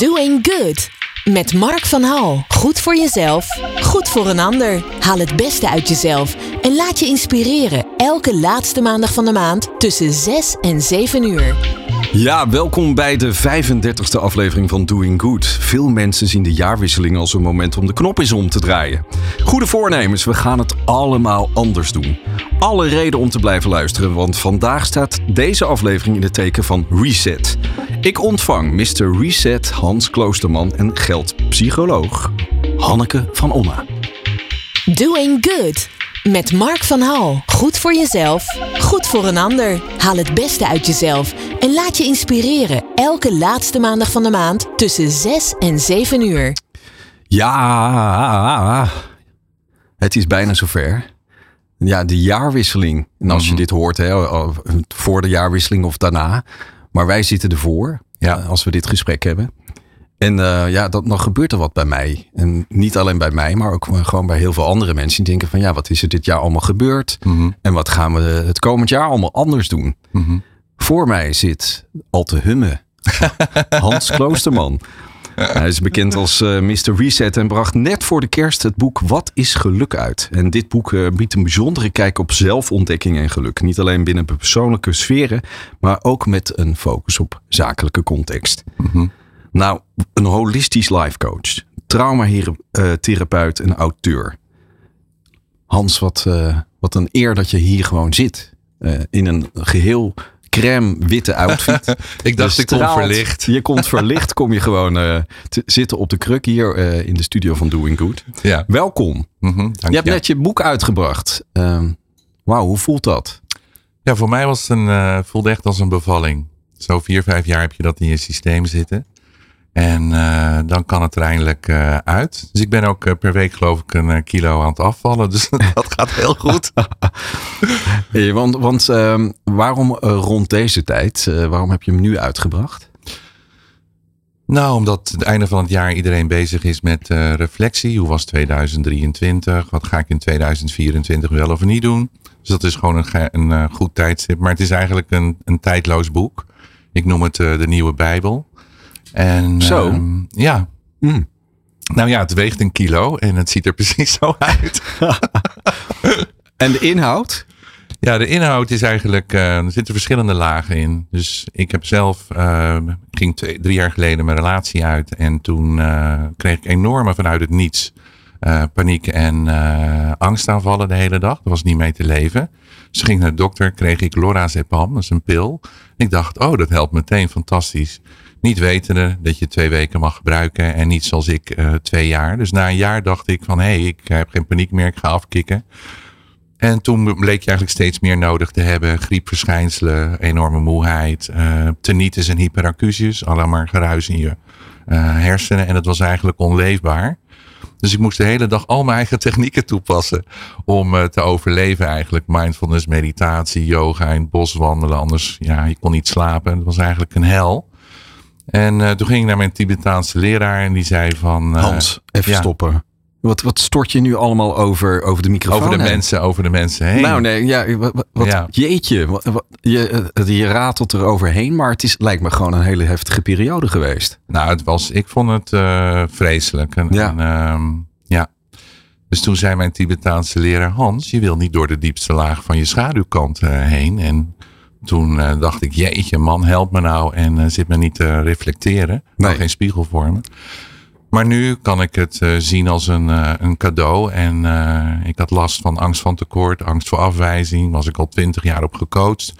Doing Good. Met Mark van Hal. Goed voor jezelf, goed voor een ander. Haal het beste uit jezelf en laat je inspireren. Elke laatste maandag van de maand tussen 6 en 7 uur. Ja, welkom bij de 35e aflevering van Doing Good. Veel mensen zien de jaarwisseling als een moment om de knop eens om te draaien. Goede voornemens, we gaan het allemaal anders doen. Alle reden om te blijven luisteren, want vandaag staat deze aflevering in het teken van Reset. Ik ontvang Mr. Reset Hans Kloosterman en geldpsycholoog Hanneke van Onna. Doing Good. Met Mark van Hal. Goed voor jezelf, goed voor een ander. Haal het beste uit jezelf en laat je inspireren. Elke laatste maandag van de maand tussen 6 en 7 uur. Ja, het is bijna zover. Ja, de jaarwisseling. En als je dit hoort, hè, voor de jaarwisseling of daarna. Maar wij zitten ervoor, ja, als we dit gesprek hebben. En uh, ja, dat, dan gebeurt er wat bij mij. En niet alleen bij mij, maar ook gewoon bij heel veel andere mensen. Die denken van ja, wat is er dit jaar allemaal gebeurd? En wat gaan we het komend jaar allemaal anders doen? Voor mij zit al te hummen Hans Kloosterman. Hij is bekend als uh, Mr. Reset en bracht net voor de kerst het boek Wat is geluk uit. En dit boek uh, biedt een bijzondere kijk op zelfontdekking en geluk. Niet alleen binnen persoonlijke sferen, maar ook met een focus op zakelijke context. Nou, een holistisch life coach, traumatherapeut en auteur. Hans, wat, uh, wat een eer dat je hier gewoon zit. in een geheel crème witte outfit. ik dacht, ik kom verlicht. Je komt verlicht, kom je gewoon uh, te zitten op de kruk hier uh, in de studio van Doing Good. Ja. Welkom. Mm -hmm, je hebt net je boek uitgebracht. Uh, Wauw, hoe voelt dat? Ja, voor mij was het een, uh, voelde echt als een bevalling. Zo vier, vijf jaar heb je dat in je systeem zitten. En uh, dan kan het er eindelijk uh, uit. Dus ik ben ook uh, per week geloof ik een kilo aan het afvallen. Dus dat gaat heel goed. hey, want want ehm, waarom rond deze tijd? waarom heb je hem nu uitgebracht? Nou, omdat het einde van het jaar iedereen bezig is met reflectie. Hoe was 2023? Wat ga ik in 2024 wel of niet doen? Dus dat is gewoon een, een goed tijdstip. Maar het is eigenlijk een, een tijdloos boek. Ik noem het de nieuwe Bijbel. En, Zo? Um, ja. Mm. Nou ja, het weegt een kilo en het ziet er precies zo uit. en de inhoud? Ja, de inhoud is eigenlijk, uh, er zitten verschillende lagen in. Dus ik heb zelf, uh, ging twee, drie jaar geleden mijn relatie uit. En toen uh, kreeg ik enorme vanuit het niets paniek en angstaanvallen de hele dag. Dat was niet mee te leven. Dus ging naar de dokter, kreeg ik lorazepam, dat is een pil. Ik dacht, oh, dat helpt meteen fantastisch. Niet wetende dat je twee weken mag gebruiken en niet zoals ik uh, twee jaar. Dus na een jaar dacht ik van hé, hey, ik heb geen paniek meer, ik ga afkicken. En toen bleek je eigenlijk steeds meer nodig te hebben. Griepverschijnselen, enorme moeheid, uh, tinnitus en hyperacusius. Allemaal geruis in je uh, hersenen. En dat was eigenlijk onleefbaar. Dus ik moest de hele dag al mijn eigen technieken toepassen om te overleven eigenlijk. Mindfulness, meditatie, yoga, in het bos wandelen. Anders, ja, je kon niet slapen. Het was eigenlijk een hel. En uh, toen ging ik naar mijn Tibetaanse leraar en die zei van... Uh, Hans, even ja. stoppen. Wat, wat stort je nu allemaal over, over de microfoon? Over de heen? mensen, over de mensen heen. Nou nee, ja, wat, wat Ja. jeetje. Wat, wat- je, eh, je ratelt er overheen, maar het is, lijkt me gewoon een hele heftige periode geweest. Nou, het was, ik vond het eh, vreselijk. En, Ja. en, ehm, ja. Dus toen zei mijn Tibetaanse leraar Hans, je wil niet door de diepste laag van je schaduwkant eh, heen. En toen eh, dacht ik, jeetje man, help me nou en eh, zit me niet te reflecteren. Nee. Nee. geen spiegel voor me. Maar nu kan ik het eh, zien als een, een cadeau. En ik had last van angst van tekort, angst voor afwijzing. Was ik al twintig jaar op gecoacht.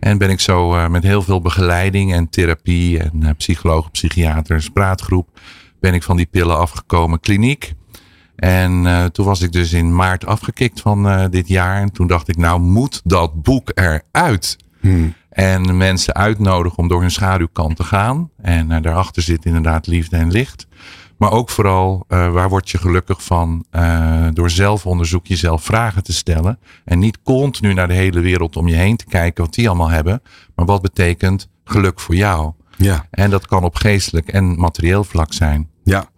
En ben ik zo met heel veel begeleiding en therapie en psychologen, psychiaters, praatgroep. Ben ik van die pillen afgekomen, kliniek. En toen was ik dus in maart afgekikt van dit jaar. En toen dacht ik, nou moet dat boek eruit. En mensen uitnodigen om door hun schaduwkant te gaan. En eh, daarachter zit inderdaad liefde en licht. Maar ook vooral, eh, waar word je gelukkig van eh, door zelfonderzoek jezelf vragen te stellen. En niet continu naar de hele wereld om je heen te kijken wat die allemaal hebben. Maar wat betekent geluk voor jou? Ja. En dat kan op geestelijk en materieel vlak zijn. Ja.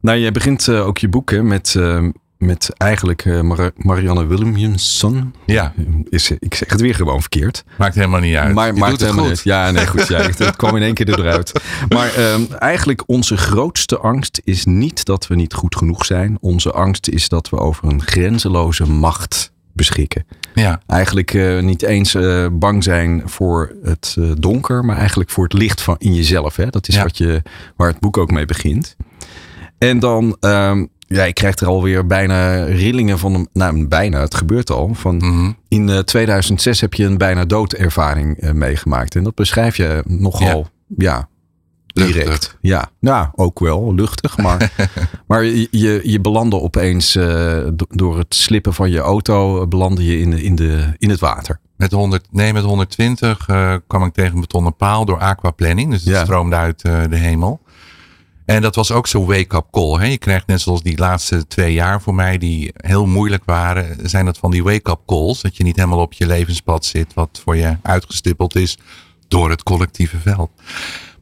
Nou, je begint ook je boek hè, met, eh, met eigenlijk Marianne Williamson. Ja. Is, ik zeg het weer gewoon verkeerd. Maakt helemaal niet uit. Maar, maakt helemaal niet. Ja, nee, goed. Ja, het kwam in één keer eruit. Maar um, eigenlijk onze grootste angst is niet dat we niet goed genoeg zijn. Onze angst is dat we over een grenzeloze macht beschikken. Ja. Eigenlijk uh, niet eens uh, bang zijn voor het donker, maar eigenlijk voor het licht van in jezelf. Hè? Dat is ja. wat je, waar het boek ook mee begint. En dan, um, ja, ik krijg er alweer bijna rillingen van, nou bijna, het gebeurt al. Van, mm -hmm. In 2006 heb je een bijna doodervaring meegemaakt. En dat beschrijf je nogal, ja, ja direct. Luchtig. Ja, nou, ook wel luchtig. Maar, maar je, je belandde opeens uh, door het slippen van je auto, belandde je in, de, in, de, in het water. Met 100, nee, met 120 uh, kwam ik tegen een betonnen paal door aquaplanning. Dus het Ja. stroomde uit de hemel. En dat was ook zo'n wake-up call. Hè? Je krijgt net zoals die laatste twee jaar voor mij, die heel moeilijk waren, zijn dat van die wake-up calls. Dat je niet helemaal op je levenspad zit, wat voor je uitgestippeld is door het collectieve veld.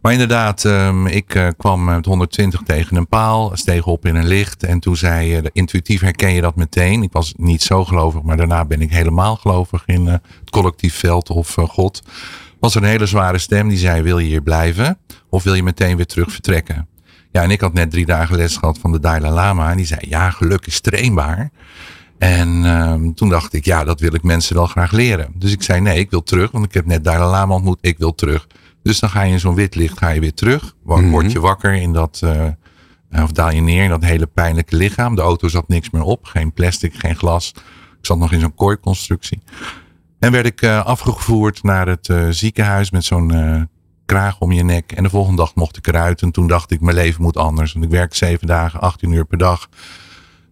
Maar inderdaad, um, ik uh, kwam met 120 tegen een paal, steeg op in een licht. En toen zei je, intuïtief herken je dat meteen. Ik was niet zo gelovig, maar daarna ben ik helemaal gelovig in uh, het collectief veld of God. Was een hele zware stem die zei, wil je hier blijven? Of wil je meteen weer terug vertrekken? Ja, en ik had net drie dagen les gehad van de Dalai Lama. En die zei, ja, geluk is trainbaar. En um, toen dacht ik, ja, dat wil ik mensen wel graag leren. Dus ik zei, nee, ik wil terug, want ik heb net Dalai Lama ontmoet. Ik wil terug. Dus dan ga je in zo'n wit licht ga je weer terug. Word, Mhm. word je wakker in dat, uh, of daal je neer in dat hele pijnlijke lichaam. De auto zat niks meer op. Geen plastic, geen glas. Ik zat nog in zo'n kooiconstructie. En werd ik uh, afgevoerd naar het uh, ziekenhuis met zo'n kraag om je nek. En de volgende dag mocht ik eruit. En toen dacht ik, mijn leven moet anders. Want ik werk zeven dagen, 18 uur per dag.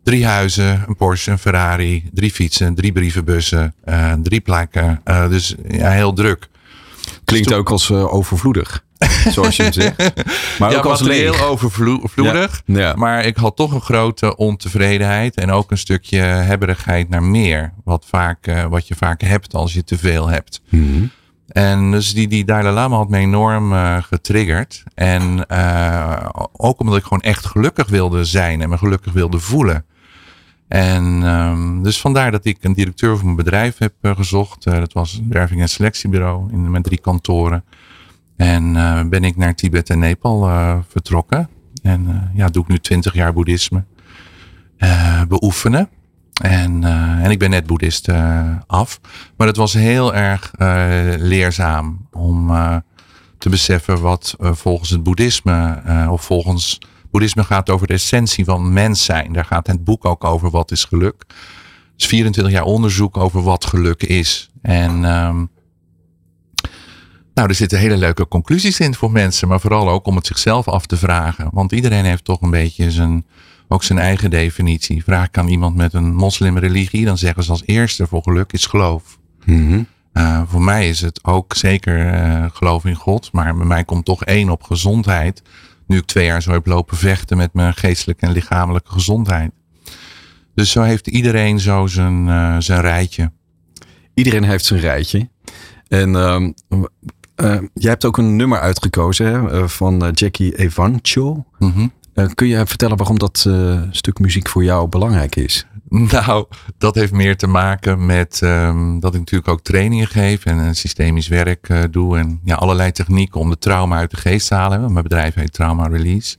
Drie huizen, een Porsche, een Ferrari, drie fietsen, drie brievenbussen, uh, drie plekken. Uh, dus ja, heel druk. Klinkt ook als uh, overvloedig. Zoals je het zegt. Maar ja, ook als leeg. overvloedig. Ja. Ja. Maar ik had toch een grote ontevredenheid. En ook een stukje hebberigheid naar meer. Wat, vaak, wat je vaak hebt als je te veel hebt. Mm -hmm. En dus die, die Dalai Lama had me enorm uh, getriggerd. En uh, ook omdat ik gewoon echt gelukkig wilde zijn. En me gelukkig wilde voelen. En um, dus vandaar dat ik een directeur van mijn bedrijf heb uh, gezocht. Dat was een werving- en selectiebureau in, met drie kantoren. En ben ik naar Tibet en Nepal vertrokken. En ja, doe ik nu twintig jaar boeddhisme beoefenen. En, en ik ben net boeddhist af. Maar het was heel erg leerzaam om te beseffen wat volgens het boeddhisme of volgens Boeddhisme gaat over de essentie van mens zijn. Daar gaat het boek ook over wat is geluk. Dus 24 jaar onderzoek over wat geluk is. En um, nou, er zitten hele leuke conclusies in voor mensen. Maar vooral ook om het zichzelf af te vragen. Want iedereen heeft toch een beetje zijn, ook zijn eigen definitie. Vraag ik aan iemand met een moslimreligie. Dan zeggen ze als eerste voor geluk is geloof. Mm -hmm. uh, voor mij is het ook zeker uh, geloof in God. Maar bij mij komt toch één op gezondheid nu ik twee jaar zo heb lopen vechten met mijn geestelijke en lichamelijke gezondheid. Dus zo heeft iedereen zo zijn, uh, zijn rijtje. Iedereen heeft zijn rijtje. En uh, jij hebt ook een nummer uitgekozen hè, van Jackie Evancho. Mm -hmm. Kun je vertellen waarom dat uh, stuk muziek voor jou belangrijk is? Nou, dat heeft meer te maken met um, dat ik natuurlijk ook trainingen geef en uh, systemisch werk uh, doe. En ja, allerlei technieken om de trauma uit de geest te halen. Mijn bedrijf heet Trauma Release.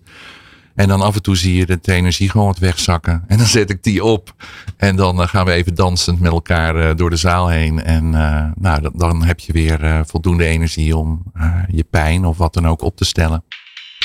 En dan af en toe zie je de energie gewoon wat wegzakken. En dan zet ik die op. En dan uh, gaan we even dansend met elkaar door de zaal heen. En nou, dan, dan, heb je weer voldoende energie om je pijn of wat dan ook op te stellen.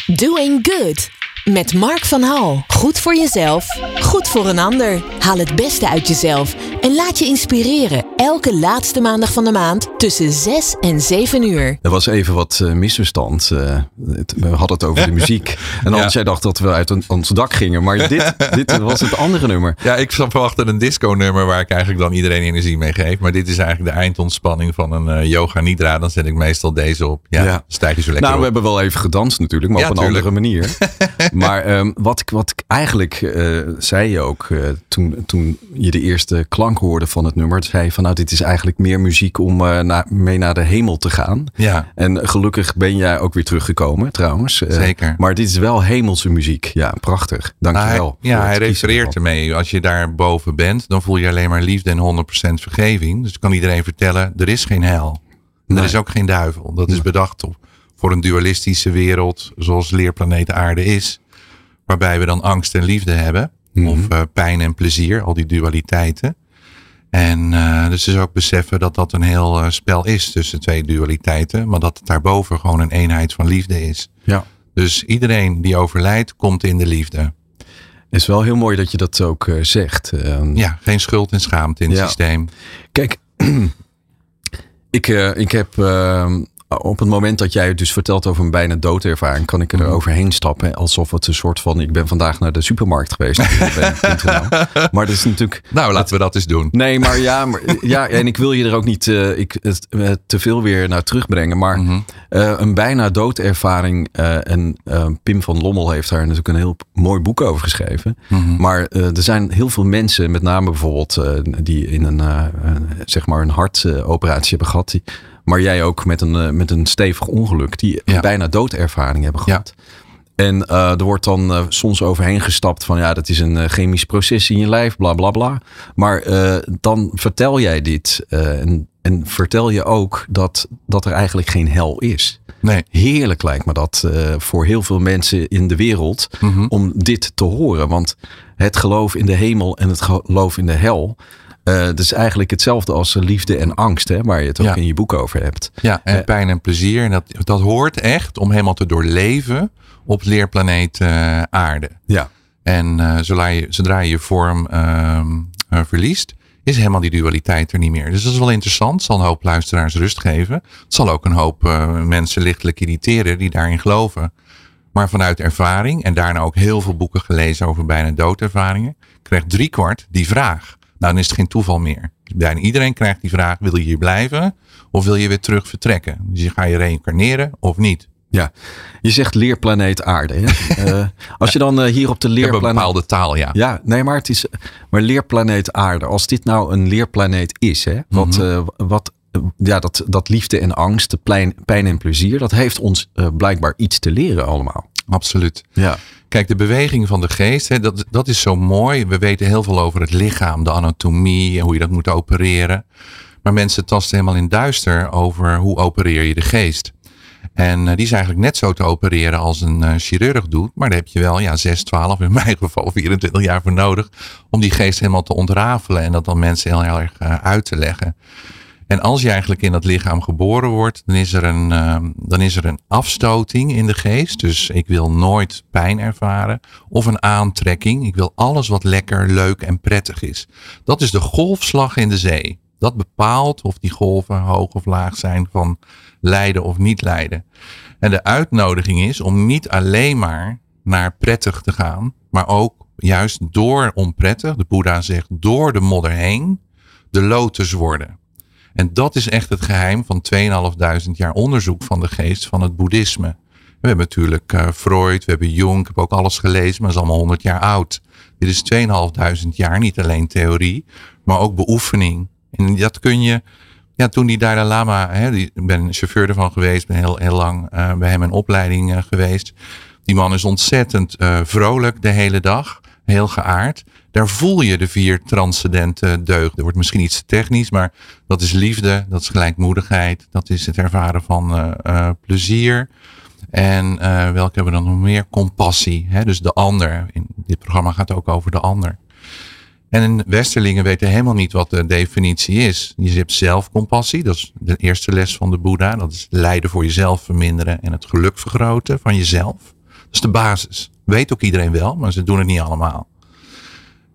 Doing good. Met Mark van Hal. Goed voor jezelf, goed voor een ander. Haal het beste uit jezelf en laat je inspireren. Elke laatste maandag van de maand tussen 6 en 7 uur. Er was even wat uh, misverstand. Uh, het, we hadden het over de muziek. En anders ja. jij dacht dat we uit een, ons dak gingen. Maar dit, dit was het andere nummer. Ja, ik verwachtte een disco nummer waar ik eigenlijk dan iedereen energie mee geef. Maar dit is eigenlijk de eindontspanning van een uh, yoga nidra. Dan zet ik meestal deze op. Ja, ja. stijg je zo lekker Nou, op. we hebben wel even gedanst natuurlijk. Maar ja, op een tuurlijk. andere manier. maar ehm, wat, ik, wat ik eigenlijk uh, zei je ook uh, toen, toen je de eerste klank hoorde van het nummer. Zei je van nou dit is eigenlijk meer muziek om uh, na, mee naar de hemel te gaan. Ja. En gelukkig ben jij ook weer teruggekomen trouwens. Zeker. Maar dit is wel hemelse muziek. Ja, prachtig. Dankjewel. Nou, ja, hij refereert ermee. Als je daar boven bent, dan voel je alleen maar liefde en 100% vergeving. Dus kan iedereen vertellen, er is geen hel. Nee. Er is ook geen duivel. Dat is bedacht op, voor een dualistische wereld zoals leerplaneet aarde is. Waarbij we dan angst en liefde hebben. Mm -hmm. Of uh, pijn en plezier, al die dualiteiten. En uh, dus dus ook beseffen dat dat een heel uh, spel is tussen twee dualiteiten. Maar dat het daarboven gewoon een eenheid van liefde is. Ja. Dus iedereen die overlijdt, komt in de liefde. Het is wel heel mooi dat je dat ook uh, zegt. Uh, ja, geen schuld en schaamte in het systeem. Kijk, ik, ik heb op het moment dat jij het dus vertelt over een bijna doodervaring, kan ik er overheen stappen. Alsof het een soort van, ik ben vandaag naar de supermarkt geweest. maar dat is natuurlijk... Nou, laten we dat eens doen. Nee, maar ja, maar, ja en ik wil je er ook niet uh, ik, het, te veel weer naar terugbrengen. Maar mm -hmm. uh, een bijna doodervaring, uh, en Pim van Lommel heeft daar natuurlijk een heel mooi boek over geschreven. Mm -hmm. Maar er zijn heel veel mensen, met name bijvoorbeeld die in een, zeg maar een hartoperatie hebben gehad. Die, maar jij ook met een, met een stevig ongeluk, die ja. bijna doodervaring hebben gehad. Ja. En uh, er wordt dan uh, soms overheen gestapt van ja, dat is een uh, chemisch proces in je lijf, bla bla bla. Maar dan vertel jij dit en, en, vertel je ook dat, dat er eigenlijk geen hel is. Nee. Heerlijk lijkt me dat voor heel veel mensen in de wereld mm -hmm. om dit te horen. Want het geloof in de hemel en het geloof in de hel, uh, dat is eigenlijk hetzelfde als liefde en angst, hè, waar je het ook ja. in je boek over hebt. Ja, en uh, pijn en plezier. En dat, dat hoort echt om helemaal te doorleven op leerplaneet uh, aarde. Ja. En zodra je, zodra je je vorm verliest, is helemaal die dualiteit er niet meer. Dus dat is wel interessant. Het zal een hoop luisteraars rust geven. Het zal ook een hoop mensen lichtelijk irriteren die daarin geloven. Maar vanuit ervaring, en daarna ook heel veel boeken gelezen over bijna doodervaringen, krijgt driekwart die vraag. Nou, dan is het geen toeval meer. Bijna iedereen krijgt die vraag: wil je hier blijven of wil je weer terug vertrekken? Dus je ga je reïncarneren of niet? Ja, je zegt leerplaneet aarde. Hè? uh, als je dan uh, hier op de leerplaneet... een bepaalde taal, ja. Ja, nee, maar het is... Maar leerplaneet aarde, als dit nou een leerplaneet is, hè, wat, mm -hmm. uh, wat ja, dat, dat liefde en angst, de pijn, pijn en plezier, dat heeft ons blijkbaar iets te leren allemaal. Absoluut. Ja. Kijk, de beweging van de geest, hè, dat, dat is zo mooi. We weten heel veel over het lichaam, de anatomie, hoe je dat moet opereren. Maar mensen tasten helemaal in duister over hoe opereer je de geest. En uh, die is eigenlijk net zo te opereren als een uh, chirurg doet. Maar daar heb je wel ja, 6, 12, in mijn geval 24 jaar voor nodig. Om die geest helemaal te ontrafelen. En dat dan mensen heel, erg uh, uit te leggen. En als je eigenlijk in dat lichaam geboren wordt, dan is, er een, uh, dan is er een afstoting in de geest. Dus ik wil nooit pijn ervaren. Of een aantrekking. Ik wil alles wat lekker, leuk en prettig is. Dat is de golfslag in de zee. Dat bepaalt of die golven hoog of laag zijn van lijden of niet lijden. En de uitnodiging is om niet alleen maar naar prettig te gaan, maar ook juist door onprettig, de Boeddha zegt door de modder heen, de lotus worden. En dat is echt het geheim van 2.500 jaar onderzoek van de geest van het boeddhisme. We hebben natuurlijk uh, Freud, we hebben Jung, ik heb ook alles gelezen, maar dat is allemaal 100 jaar oud. Dit is 2.500 jaar, niet alleen theorie, maar ook beoefening. En dat kun je, ja, toen die Dalai Lama, hè, die, ik ben chauffeur ervan geweest, ben heel, heel lang uh, bij hem in opleiding uh, geweest. Die man is ontzettend vrolijk de hele dag, heel geaard daar voel je de vier transcendente deugden. Er wordt misschien iets technisch, maar dat is liefde, dat is gelijkmoedigheid, dat is het ervaren van uh, uh, plezier. En uh, welke hebben we dan nog meer? Compassie, hè? dus de ander. In dit programma gaat ook over de ander. En Westerlingen weten helemaal niet wat de definitie is. Je hebt zelfcompassie, dat is de eerste les van de Boeddha. Dat is lijden voor jezelf verminderen en het geluk vergroten van jezelf. Dat is de basis. Weet ook iedereen wel, maar ze doen het niet allemaal.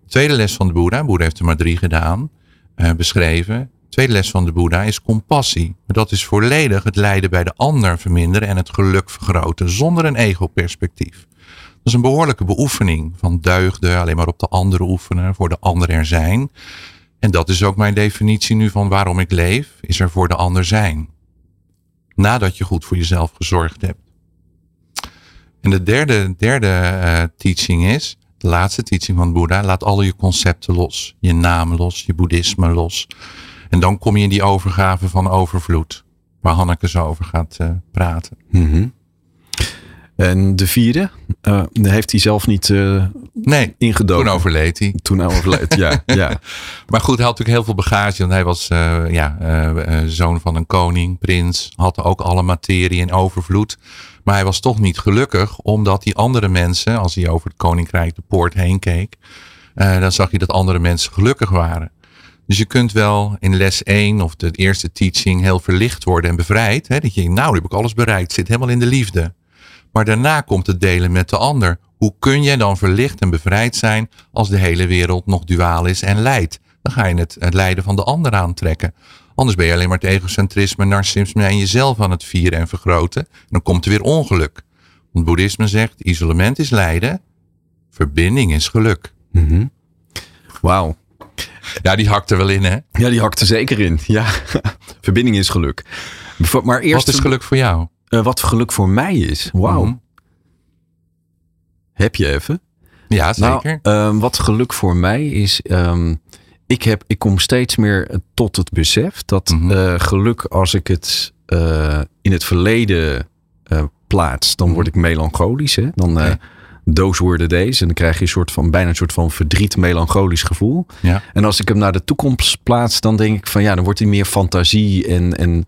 Tweede les van de Boeddha, Boeddha heeft er maar drie gedaan, uh, beschreven. Tweede les van de Boeddha is compassie. Dat is volledig het lijden bij de ander verminderen en het geluk vergroten zonder een ego-perspectief. Dat is een behoorlijke beoefening van deugden, alleen maar op de andere oefenen, voor de ander er zijn. En dat is ook mijn definitie nu van waarom ik leef, is er voor de ander zijn. Nadat je goed voor jezelf gezorgd hebt. En de derde, derde uh, teaching is, de laatste teaching van Boeddha, laat alle je concepten los. Je naam los, je boeddhisme los. En dan kom je in die overgave van overvloed, waar Hanneke zo over gaat uh, praten. Mm En de vierde, uh, heeft hij zelf niet uh, nee, ingedoken? Toen overleed hij. Toen overleed, ja, ja. Maar goed, hij had natuurlijk heel veel bagage. Want hij was ja, zoon van een koning, prins. Had ook alle materie in overvloed. Maar hij was toch niet gelukkig, omdat die andere mensen, als hij over het koninkrijk de poort heen keek, uh, dan zag hij dat andere mensen gelukkig waren. Dus je kunt wel in les 1 of de eerste teaching heel verlicht worden en bevrijd. Hè? Dat je nou, nu heb ik alles bereikt, zit helemaal in de liefde. Maar daarna komt het delen met de ander. Hoe kun je dan verlicht en bevrijd zijn als de hele wereld nog duaal is en leidt? Dan ga je het, het lijden van de ander aantrekken. Anders ben je alleen maar het egocentrisme, narcissisme en jezelf aan het vieren en vergroten. En dan komt er weer ongeluk. Want boeddhisme zegt, isolement is lijden, verbinding is geluk. Mm Wauw. Ja, die hakt er wel in, hè? Ja, die hakt er zeker in. Ja, verbinding is geluk. Maar eerst wat is geluk voor jou? Uh, wat geluk voor mij is? Wauw. Mm Heb je even? Ja, zeker. Nou, wat geluk voor mij is, um, ik, heb, ik kom steeds meer tot het besef dat mm -hmm. uh, geluk, als ik het uh, in het verleden uh, plaats, dan word ik melancholisch. Hè? Dan okay. those were the days. En dan krijg je een soort van, bijna een soort van verdriet, melancholisch gevoel. Ja. En als ik hem naar de toekomst plaats, dan denk ik van ja, dan wordt hij meer fantasie en. en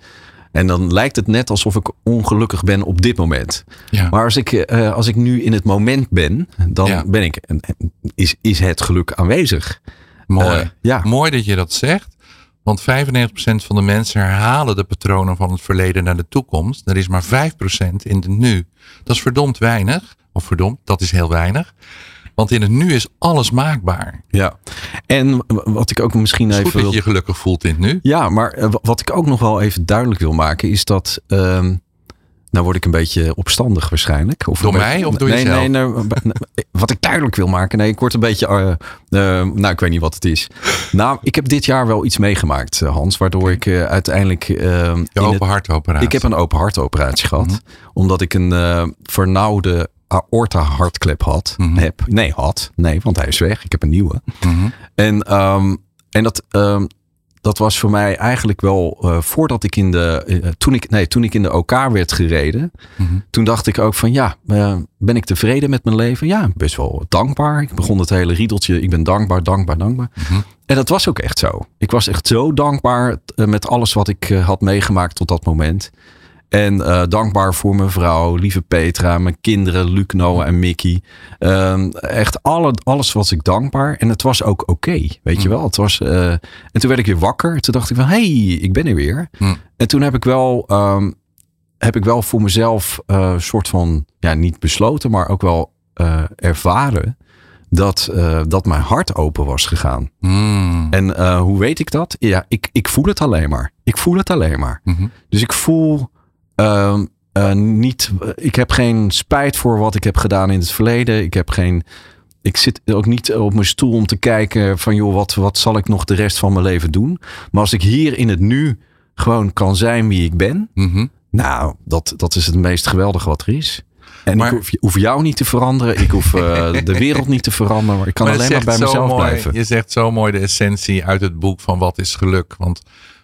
en dan lijkt het net alsof ik ongelukkig ben op dit moment. Ja. Maar als ik, als ik nu in het moment ben, dan ben ik, is, is het geluk aanwezig. Mooi. Uh, ja. Mooi dat je dat zegt. Want 95% van de mensen herhalen de patronen van het verleden naar de toekomst. Er is maar 5% in het nu. Dat is verdomd weinig. Of verdomd, dat is heel weinig. Want in het nu is alles maakbaar. Ja. En wat ik ook misschien even. Goed dat je je gelukkig voelt in het nu. Ja, maar uh, wat ik ook nog wel even duidelijk wil maken is dat. Uh, nou word ik een beetje opstandig waarschijnlijk. Of door mij of door nee, jezelf? Nee, nou, wat ik duidelijk wil maken. Nee, ik word een beetje... Uh, uh, nou, ik weet niet wat het is. Nou, ik heb dit jaar wel iets meegemaakt, Hans. Waardoor ik uh, uiteindelijk... Je open hartoperatie. Ik heb een open hartoperatie gehad. Mm -hmm. Omdat ik een vernauwde aorta hartklep had. Mhm. Mm -hmm. Heb. Nee, had. Nee, want hij is weg. Ik heb een nieuwe. Mm -hmm. En, um, en dat... Um, dat was voor mij eigenlijk wel uh, voordat ik in de. Uh, toen, ik, nee, toen ik in de OK werd gereden. Mhm. Mm -hmm. Toen dacht ik ook van ja, uh, ben ik tevreden met mijn leven? Ja, best wel dankbaar. Ik begon het hele riedeltje. Ik ben dankbaar, dankbaar, dankbaar. Mhm. Mm -hmm. En dat was ook echt zo. Ik was echt zo dankbaar met alles wat ik had meegemaakt tot dat moment. En uh, dankbaar voor mijn vrouw, lieve Petra, mijn kinderen, Luc, Noah en Mickey. Um, echt alle, alles was ik dankbaar. En het was ook oké, okay, weet mm. je wel. Het was, uh, en toen werd ik weer wakker. Toen dacht ik van, hey, ik ben er weer. Mm. En toen heb ik wel, um, heb ik wel voor mezelf een uh, soort van, ja, niet besloten, maar ook wel ervaren dat, uh, dat mijn hart open was gegaan. Mm. En uh, hoe weet ik dat? Ja, ik, ik voel het alleen maar. Ik voel het alleen maar. Mm -hmm. Dus ik voel niet. Ik heb geen spijt voor wat ik heb gedaan in het verleden. Ik heb geen. Ik zit ook niet op mijn stoel om te kijken van joh, wat, wat zal ik nog de rest van mijn leven doen? Maar als ik hier in het nu gewoon kan zijn wie ik ben, mm -hmm. nou, dat, dat is het meest geweldige wat er is. En maar, ik hoef, hoef, jou niet te veranderen. Ik hoef uh, de wereld niet te veranderen. Maar ik kan maar alleen maar bij mezelf mooi, blijven. Je zegt zo mooi de essentie uit het boek van wat is geluk. Want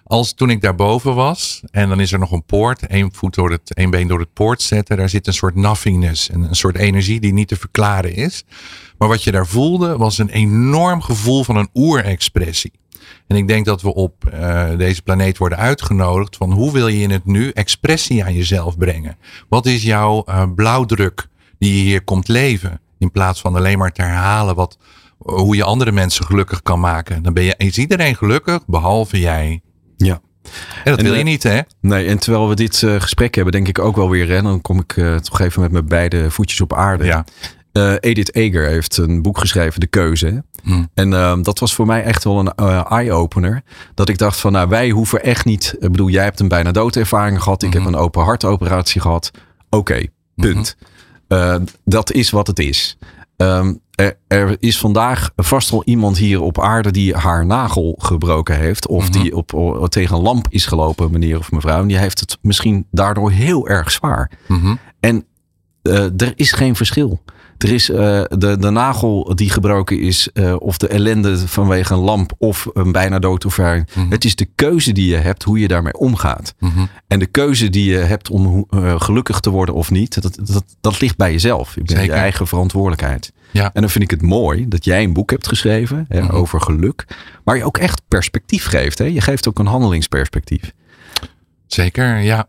als toen ik daarboven was en dan is er nog een poort, één voet door het, één been door het poort zetten, daar zit een soort nothingness, een, een soort energie die niet te verklaren is. Maar wat je daar voelde was een enorm gevoel van een oerexpressie. En ik denk dat we op uh, deze planeet worden uitgenodigd van hoe wil je in het nu expressie aan jezelf brengen? Wat is jouw uh, blauwdruk die je hier komt leven? In plaats van alleen maar te herhalen wat, hoe je andere mensen gelukkig kan maken. Dan ben je, is iedereen gelukkig, behalve jij. Ja. En dat en, wil je niet, hè? Nee, en terwijl we dit uh, gesprek hebben, denk ik ook wel weer, hè, dan kom ik uh, toch even met mijn beide voetjes op aarde. Ja. Uh, Edith Eger heeft een boek geschreven, De Keuze. Hmm. En uh, dat was voor mij echt wel een eye-opener. Dat ik dacht van, nou, wij hoeven echt niet... Ik bedoel, jij hebt een bijna doodervaring gehad. Ik mm -hmm. heb een open hartoperatie gehad. Oké, okay, punt. Mm -hmm. dat is wat het is. Um, er, er, is vandaag vast wel iemand hier op aarde die haar nagel gebroken heeft. Of mm -hmm. die op, op, tegen een lamp is gelopen, meneer of mevrouw. En die heeft het misschien daardoor heel erg zwaar. -hmm. En er is geen verschil. Er is uh, de, de nagel die gebroken is, uh, of de ellende vanwege een lamp of een bijna doodervaring. Mm -hmm. Het is de keuze die je hebt, hoe je daarmee omgaat. Mm -hmm. En de keuze die je hebt om uh, gelukkig te worden of niet, dat, dat, dat ligt bij jezelf. Je bent je eigen verantwoordelijkheid. Ja. En dan vind ik het mooi dat jij een boek hebt geschreven hè, mm -hmm. over geluk, maar je ook echt perspectief geeft. Hè? Je geeft ook een handelingsperspectief. Zeker, ja.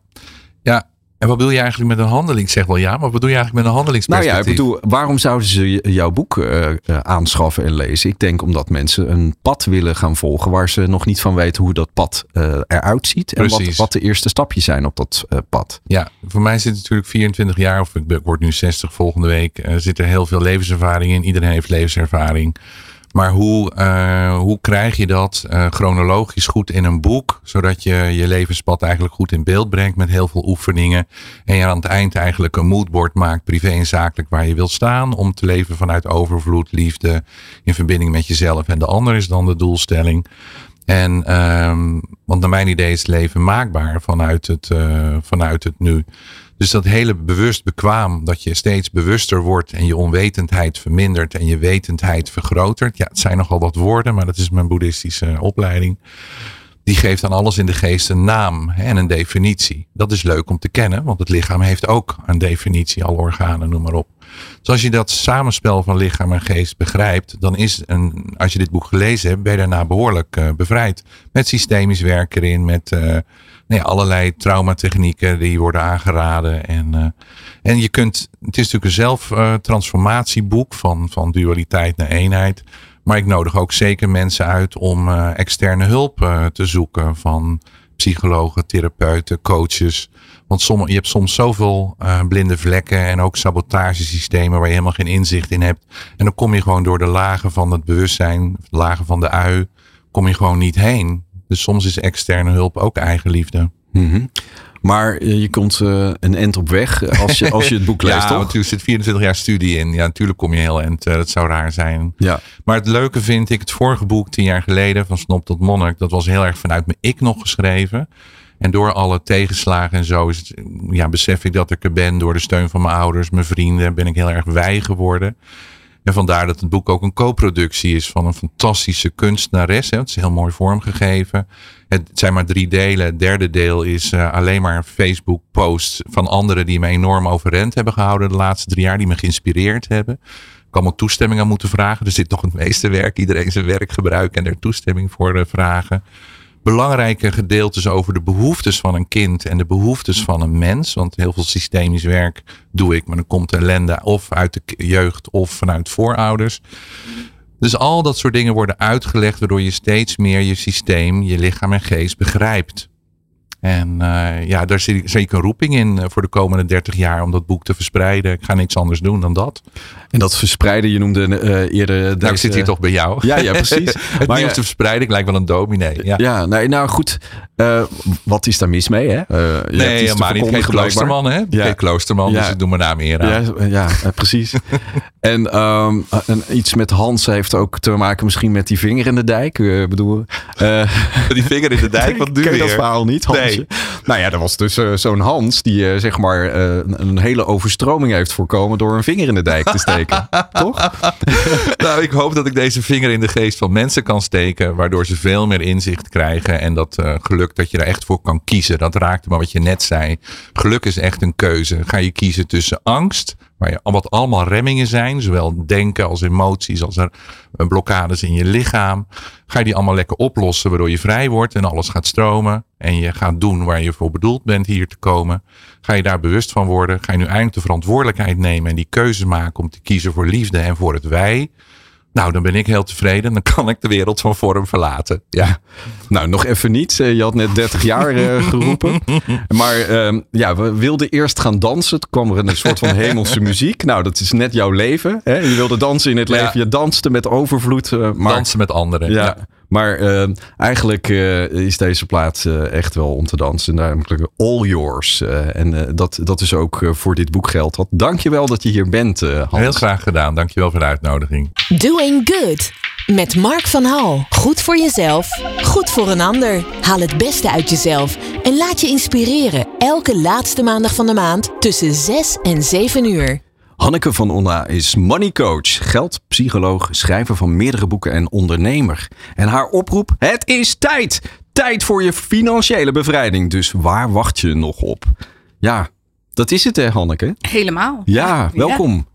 Ja, en wat bedoel je eigenlijk met een handeling? Zeg wel ja, maar wat bedoel je eigenlijk met een handelingsperspectief? Nou ja, ik bedoel, waarom zouden ze jouw boek uh, aanschaffen en lezen? Ik denk omdat mensen een pad willen gaan volgen waar ze nog niet van weten hoe dat pad uh, eruit ziet. En wat, wat, de eerste stapjes zijn op dat uh, pad. Ja, voor mij zit natuurlijk 24 jaar, of ik word nu 60 volgende week, zit er heel veel levenservaring in. Iedereen heeft levenservaring. Maar hoe, uh, hoe krijg je dat uh, chronologisch goed in een boek, zodat je je levenspad eigenlijk goed in beeld brengt met heel veel oefeningen. En je aan het eind eigenlijk een moodboard maakt, privé en zakelijk, waar je wilt staan. Om te leven vanuit overvloed, liefde, in verbinding met jezelf en de ander is dan de doelstelling. En, um, want naar mijn idee is leven maakbaar vanuit het, uh, vanuit het nu. Dus dat hele bewust bekwaam, dat je steeds bewuster wordt en je onwetendheid vermindert en je wetendheid vergrotert. Ja, het zijn nogal wat woorden, maar dat is mijn boeddhistische opleiding. Die geeft aan alles in de geest een naam en een definitie. Dat is leuk om te kennen, want het lichaam heeft ook een definitie, alle organen, noem maar op. Dus als je dat samenspel van lichaam en geest begrijpt, dan is een, als je dit boek gelezen hebt, ben je daarna behoorlijk uh, bevrijd. Met systemisch werk erin, met uh, nee, allerlei traumatechnieken die worden aangeraden. En, uh, en je kunt, het is natuurlijk een zelftransformatieboek van, van dualiteit naar eenheid. Maar ik nodig ook zeker mensen uit om externe hulp te zoeken van psychologen, therapeuten, coaches. Want sommige, je hebt soms zoveel uh, blinde vlekken en ook sabotagesystemen waar je helemaal geen inzicht in hebt. En dan kom je gewoon door de lagen van het bewustzijn, lagen van de ui, kom je gewoon niet heen. Dus soms is externe hulp ook eigenliefde. Mm -hmm. Maar je komt uh, een end op weg als je, als je het boek leest, ja, toch? natuurlijk zit 24 jaar studie in. Ja, natuurlijk kom je heel end. Uh, dat zou raar zijn. Ja. Maar het leuke vind ik, het vorige boek, tien jaar geleden, van Snop tot Monnik, dat was heel erg vanuit mijn ik nog geschreven. En door alle tegenslagen en zo is het, ja, besef ik dat ik er ben. Door de steun van mijn ouders, mijn vrienden, ben ik heel erg wij geworden. En vandaar dat het boek ook een co-productie is van een fantastische kunstenares. Het is heel mooi vormgegeven. Het zijn maar drie delen. Het derde deel is uh, alleen maar Facebook posts van anderen die me enorm overrend hebben gehouden de laatste drie jaar. Die me geïnspireerd hebben. Ik kan ook toestemming aan moeten vragen. Er zit toch het meeste werk. Iedereen zijn werk gebruiken en er toestemming voor uh, vragen belangrijke gedeeltes over de behoeftes van een kind en de behoeftes van een mens. Want heel veel systemisch werk doe ik, maar dan komt ellende of uit de jeugd of vanuit voorouders. Dus al dat soort dingen worden uitgelegd, waardoor je steeds meer je systeem, je lichaam en geest begrijpt. En uh, ja, daar ik zeker een roeping in voor de komende 30 jaar om dat boek te verspreiden. Ik ga niks anders doen dan dat. En dat verspreiden, je noemde uh, eerder. Deze... Nou, ik zit hier toch bij jou. Ja, ja precies. het maar, nieuws te verspreiden, ik lijkt wel een dominee. Ja, ja nee, nou goed. Uh, wat is daar mis mee? Hè? Uh, nee, maar niet geen kloosterman, hè? Ja. Geen kloosterman, ja. dus ik doe mijn naam eer aan. Ja, ja precies. en, um, en iets met Hans heeft ook te maken misschien met die vinger in de dijk. Bedoel, die vinger in de dijk, wat je? dat verhaal niet, Hansje? Nee. Nou ja, er was dus zo'n Hans die zeg maar een hele overstroming heeft voorkomen door een vinger in de dijk te steken. Toch? nou, ik hoop dat ik deze vinger in de geest van mensen kan steken, waardoor ze veel meer inzicht krijgen en dat geluk dat je er echt voor kan kiezen. Dat raakte maar wat je net zei. Geluk is echt een keuze. Ga je kiezen tussen angst, waar je, wat allemaal remmingen zijn, zowel denken als emoties, als er blokkades in je lichaam. Ga je die allemaal lekker oplossen, waardoor je vrij wordt en alles gaat stromen. En je gaat doen waar je voor bedoeld bent hier te komen. Ga je daar bewust van worden. Ga je nu eindelijk de verantwoordelijkheid nemen en die keuze maken om te kiezen voor liefde en voor het wij. Nou, dan ben ik heel tevreden. Dan kan ik de wereld van vorm verlaten. Ja. Nou, nog even niet. Je had net 30 jaar uh, geroepen. Maar uh, ja, we wilden eerst gaan dansen. Toen kwam er een soort van hemelse muziek. Nou, dat is net jouw leven. Hè? Je wilde dansen in het leven. Je danste met overvloed. Uh, maar... Dansen met anderen. Ja. ja. Maar uh, eigenlijk uh, is deze plaat uh, echt wel om te dansen. Namelijk All Yours. en dat, dat is ook voor dit boek geldt. Wat dankjewel dat je hier bent, Hans. Heel graag gedaan. Dankjewel voor de uitnodiging. Doing Good. Met Mark van Hal. Goed voor jezelf. Goed voor een ander. Haal het beste uit jezelf. En laat je inspireren elke laatste maandag van de maand tussen 6 en 7 uur. Hanneke van Onna is money coach, geldpsycholoog, schrijver van meerdere boeken en ondernemer. En haar oproep: het is tijd. Tijd voor je financiële bevrijding. Dus waar wacht je nog op? Ja, dat is het hè Hanneke? Helemaal. Ja, welkom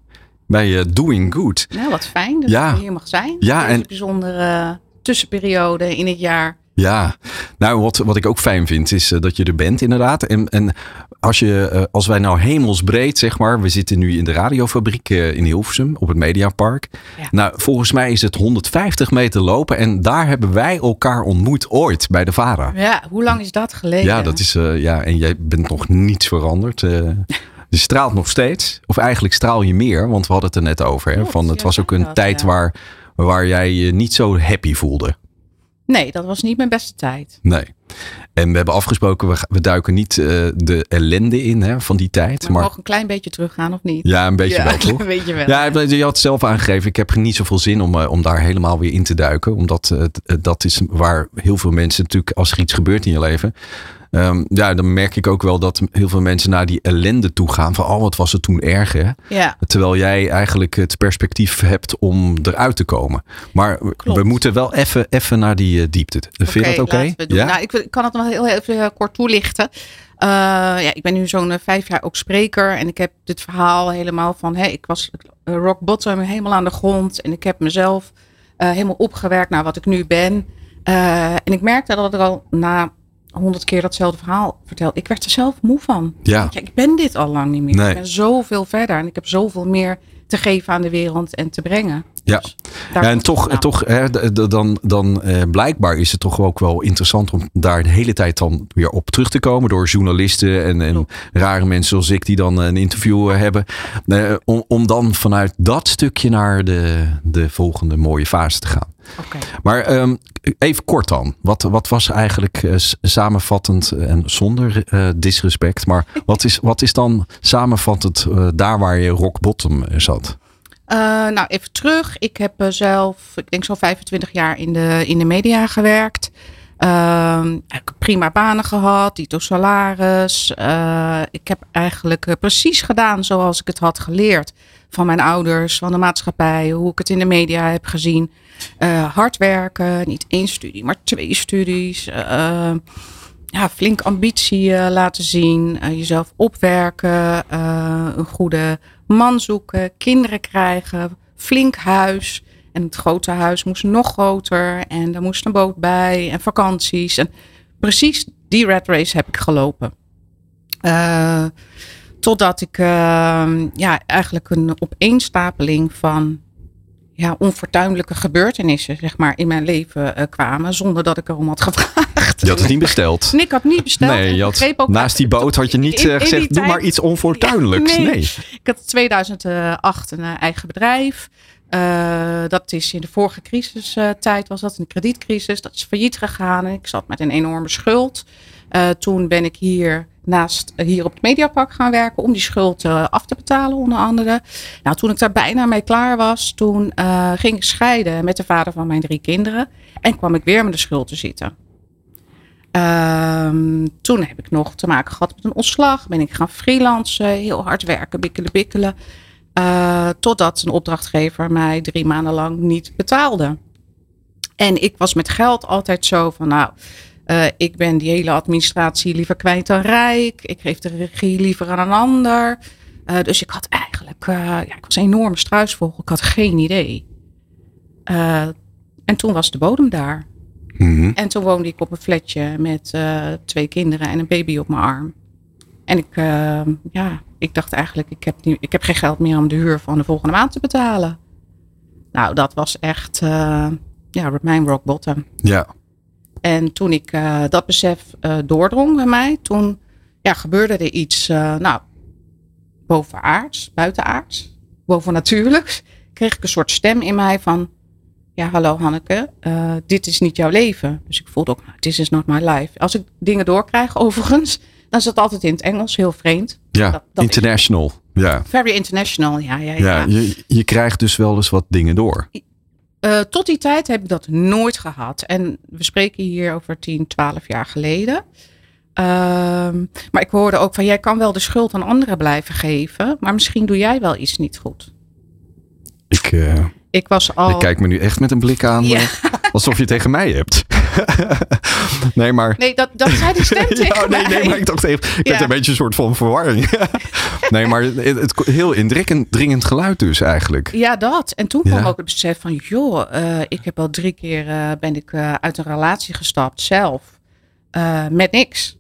bij uh, Doing Good. Nou, wat fijn dat ja. je hier mag zijn. Ja, en een bijzondere tussenperiode in het jaar. Ja, nou wat, wat ik ook fijn vind is uh, dat je er bent inderdaad. En, en als, je, uh, als wij nou hemelsbreed zeg maar, we zitten nu in de radiofabriek uh, in Hilversum op het Mediapark. Ja. Nou, volgens mij is het 150 meter lopen en daar hebben wij elkaar ontmoet ooit bij de VARA. Ja, hoe lang is dat geleden? Ja, dat is, ja en jij bent nog niets veranderd. Je straalt nog steeds, of eigenlijk straal je meer, want we hadden het er net over. Hè, van, het was ook een tijd waar, waar jij je niet zo happy voelde. Nee, dat was niet mijn beste tijd. Nee. En we hebben afgesproken, we, we duiken niet uh, de ellende in hè, van die tijd. Maar, maar mogen een klein beetje teruggaan of niet? Ja, een beetje wel toch? Een beetje wel. Ja, je had het zelf aangegeven. Ik heb niet zoveel zin om, uh, om daar helemaal weer in te duiken. Omdat uh, dat is waar heel veel mensen natuurlijk, als er iets gebeurt in je leven, Um, ja, dan merk ik ook wel dat heel veel mensen naar die ellende toe gaan. Van, oh, wat was het toen erg, hè? Ja. Terwijl jij eigenlijk het perspectief hebt om eruit te komen. Maar Klopt. we moeten wel even, even naar die uh, diepte. Okay, Vind je dat oké? Okay? Ja? Nou, ik kan het nog heel even uh, kort toelichten. Uh, ja, ik ben nu zo'n vijf jaar ook spreker. En ik heb dit verhaal helemaal van... Hey, ik was rock bottom, helemaal aan de grond. En ik heb mezelf helemaal opgewerkt naar wat ik nu ben. en ik merkte dat er al na honderd keer datzelfde verhaal verteld. Ik werd er zelf moe van. Ja. ik ben dit al lang niet meer. Nee. Ik ben zoveel verder en ik heb zoveel meer te geven aan de wereld en te brengen. Ja, dus ja en toch, toch hè, dan, dan eh, blijkbaar is het toch ook wel interessant om daar de hele tijd dan weer op terug te komen door journalisten en, en rare mensen zoals ik die dan een interview eh, hebben. Eh, om, om dan vanuit dat stukje naar de, de volgende mooie fase te gaan. Okay. Maar um, even kort dan. Wat, wat was eigenlijk uh, samenvattend en zonder uh, disrespect, maar wat is, wat is dan samenvattend uh, daar waar je rock bottom zat? Nou, even terug. Ik heb zelf, ik denk zo'n 25 jaar in de, in de media gewerkt. Uh, prima banen gehad, dito salaris. Uh, ik heb eigenlijk precies gedaan zoals ik het had geleerd van mijn ouders, van de maatschappij, hoe ik het in de media heb gezien. Hard werken, niet één studie, maar twee studies. Uh, ja, flink ambitie laten zien, jezelf opwerken, een goede man zoeken, kinderen krijgen, flink huis. En het grote huis moest nog groter en daar moest een boot bij en vakanties. En precies die red race heb ik gelopen. Totdat ik uh, ja, eigenlijk een opeenstapeling van ja, onfortuinlijke gebeurtenissen zeg maar, in mijn leven uh, kwamen. Zonder dat ik erom had gevraagd. Je had het niet besteld. Nee, ik had niet besteld. Nee, je had, ook naast die boot had je niet in, uh, gezegd, doe maar iets onfortuinlijks. nee. nee. Ik had in 2008 een uh, eigen bedrijf. dat is in de vorige crisistijd, was dat, een kredietcrisis. Dat is failliet gegaan. Ik zat met een enorme schuld. Toen ben ik hier naast hier op het Mediapark gaan werken om die schuld uh, af te betalen onder andere. Nou, toen ik daar bijna mee klaar was, toen ging ik scheiden met de vader van mijn drie kinderen en kwam ik weer met de schuld te zitten. Um, toen heb ik nog te maken gehad met een ontslag. Ben ik gaan freelancen, heel hard werken, bikkelen, bikkelen. Totdat een opdrachtgever mij drie maanden lang niet betaalde. En ik was met geld altijd zo van, nou, uh, ik ben die hele administratie liever kwijt dan rijk. Ik geef de regie liever aan een ander. Uh, dus ik had eigenlijk, uh, ja, ik was een enorme struisvogel. Ik had geen idee. en toen was de bodem daar. Mm -hmm. En toen woonde ik op een flatje met twee kinderen en een baby op mijn arm. En ik, ja, ik dacht eigenlijk, ik heb, nu, ik heb geen geld meer om de huur van de volgende maand te betalen. Nou, dat was echt, ja, mijn rock bottom. Ja. En toen ik uh, dat besef uh, doordrong bij mij, toen ja, gebeurde er iets, uh, nou, bovenaards, buitenaards, bovennatuurlijks. Kreeg ik een soort stem in mij van, ja, hallo Hanneke, dit is niet jouw leven. Dus ik voelde ook, nou, this is not my life. Als ik dingen doorkrijg, overigens, dan is dat altijd in het Engels, heel vreemd. Ja, dat, dat international. Ja. Very international, ja. Ja, ja. ja je, je krijgt dus wel eens wat dingen door. Uh, tot die tijd heb ik dat nooit gehad. En we spreken hier over 10, 12 jaar geleden. Ehm, maar ik hoorde ook van jij kan wel de schuld aan anderen blijven geven, maar misschien doe jij wel iets niet goed. Ik, uh, ik was al. Ik kijk me nu echt met een blik aan. Ja. alsof je tegen mij hebt. nee, maar. Nee, dat, dat zei die stem tegen ja, nee, nee, maar ik dacht even. Ik ja. een beetje een soort van verwarring. nee, maar het, het, heel indringend dringend geluid dus eigenlijk. Ja, dat. En toen kwam ook het besef van, joh, uh, ik heb al drie keer uh, ben ik uh, uit een relatie gestapt zelf. met niks.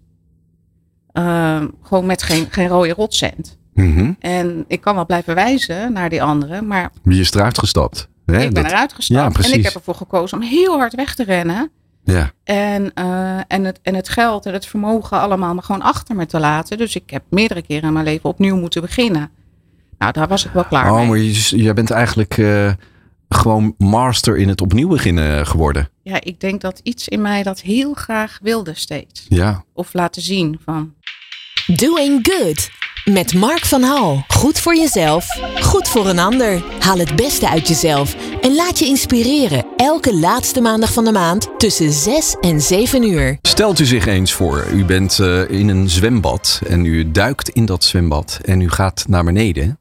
Ehm, gewoon met geen, geen rode rotcent. Mm -hmm. En ik kan wel blijven wijzen naar die anderen, maar... Wie is eruit gestapt? Hè? Ik ben dat... eruit gestapt. Ja, en ik heb ervoor gekozen om heel hard weg te rennen. Ja. En, uh, en, het, en het geld en het vermogen allemaal maar gewoon achter me te laten. Dus ik heb meerdere keren in mijn leven opnieuw moeten beginnen. Nou, daar was ik wel klaar oh, mee. maar je, jij bent eigenlijk uh, gewoon master in het opnieuw beginnen geworden. Ja, ik denk dat iets in mij dat heel graag wilde steeds. Ja. Of laten zien van... Doing good. Met Mark van Hal. Goed voor jezelf, goed voor een ander. Haal het beste uit jezelf en laat je inspireren. Elke laatste maandag van de maand tussen 6 en 7 uur. Stelt u zich eens voor, u bent uh, in een zwembad en u duikt in dat zwembad en u gaat naar beneden.